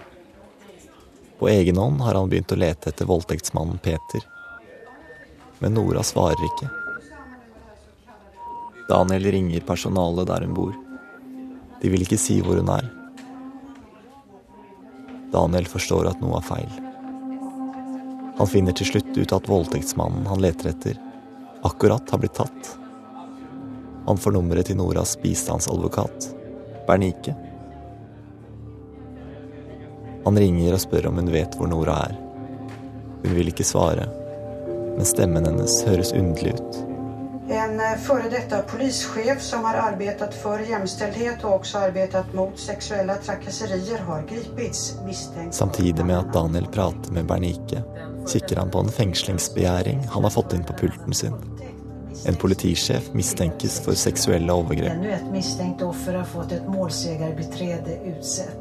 På egen hånd har han begynt å lete etter voldtektsmannen Peter. Men Nora svarer ikke. Daniel ringer personalet der hun bor. De vil ikke si hvor hun er. Daniel forstår at noe er feil. Han finner til slutt ut at voldtektsmannen han leter etter, akkurat har blitt tatt. Han får nummeret til Noras bistandsadvokat, Bernike. Han ringer og spør om hun vet hvor Nora er. Hun vil ikke svare, men stemmen hennes høres underlig ut. En eh, före detta polischef som har arbeidet for jämställdhet og også arbeidet mot sexuella trakasserier har gripits misstänkt. Samtidig med at Daniel prater med Bernike, kikker han på en fengslingsbegjæring han har fått inn på pulten sin. En politisjef mistenkes for seksuelle overgrep. Ännu ett misstänkt offer har fått et målsägarbiträde utsett.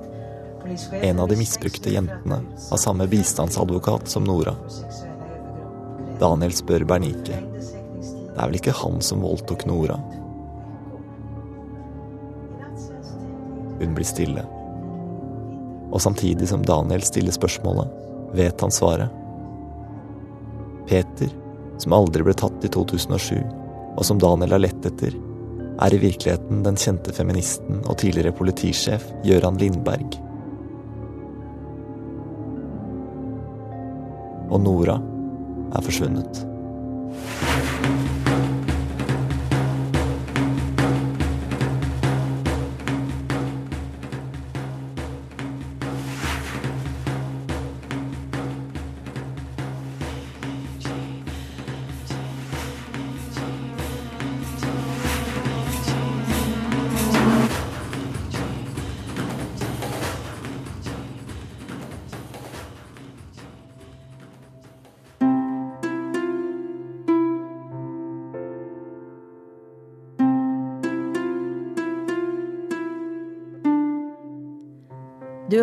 En av de misbrukte jentene har samme bistandsadvokat som Nora. Daniel spør Bernike. Det er vel ikke han som voldtok Nora? Hun blir stille. Og samtidig som Daniel stiller spørsmålet, vet han svaret. Peter, som aldri ble tatt i 2007, og som Daniel har lett etter, er i virkeligheten den kjente feministen og tidligere politisjef Gøran Lindberg. Og Nora er forsvunnet.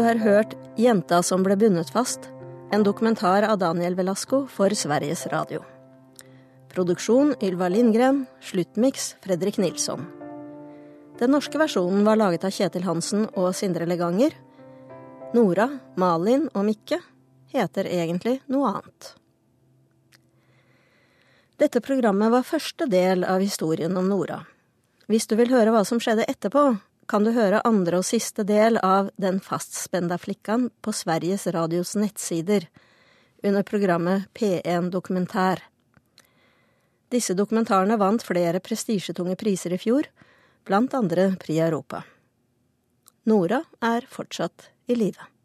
Har hørt 'Jenta som ble bundet fast', en dokumentar av Daniel Velasco for Sveriges Radio. Produksjon Ylva Lindgren, sluttmiks Fredrik Nilsson. Den norske versjonen var laget av Kjetil Hansen og Sindre Leganger. Nora, Malin og Mikke heter egentlig noe annet. Dette programmet var første del av historien om Nora. Hvis du vil høre hva som skjedde etterpå, kan du høre andre og siste del av Den fastspenda flikkan på Sveriges Radios nettsider under programmet P1 Dokumentær. Disse dokumentarene vant flere prestisjetunge priser i fjor, blant andre Pri Europa. Nora er fortsatt i live.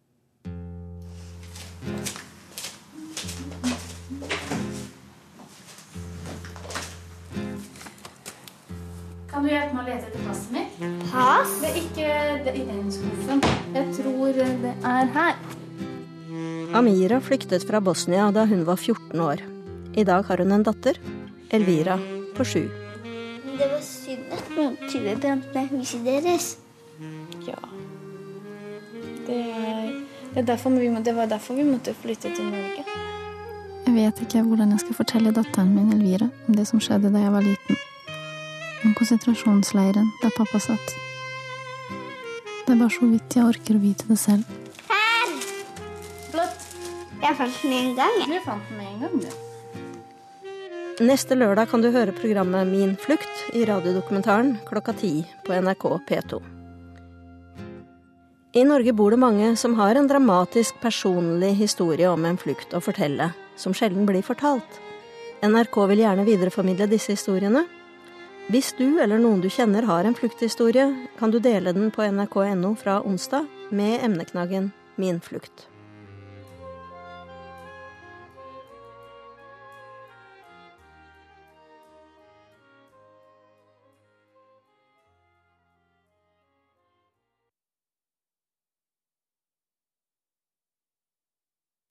Kan du hjelpe meg å lete etter passet mitt? Pass? Det er ikke det, i den skuffen. Jeg tror det er her. Amira flyktet fra Bosnia da hun var 14 år. I dag har hun en datter, Elvira, på sju. Det var synd at noen tyver brant ned huset deres. Ja. Det, er, det, er vi det var derfor vi måtte flytte til Norge. Jeg vet ikke hvordan jeg skal fortelle datteren min Elvira om det som skjedde da jeg var liten. Om konsentrasjonsleiren der pappa satt. Det er bare så vidt jeg orker å vite det selv. Her! Flott. Jeg fant den en gang. Du fant den med en gang, du. Neste lørdag kan du høre programmet Min flukt i radiodokumentaren klokka ti på NRK P2. I Norge bor det mange som har en dramatisk personlig historie om en flukt å fortelle, som sjelden blir fortalt. NRK vil gjerne videreformidle disse historiene. Hvis du eller noen du kjenner har en flukthistorie, kan du dele den på nrk.no fra onsdag med emneknaggen Min flukt.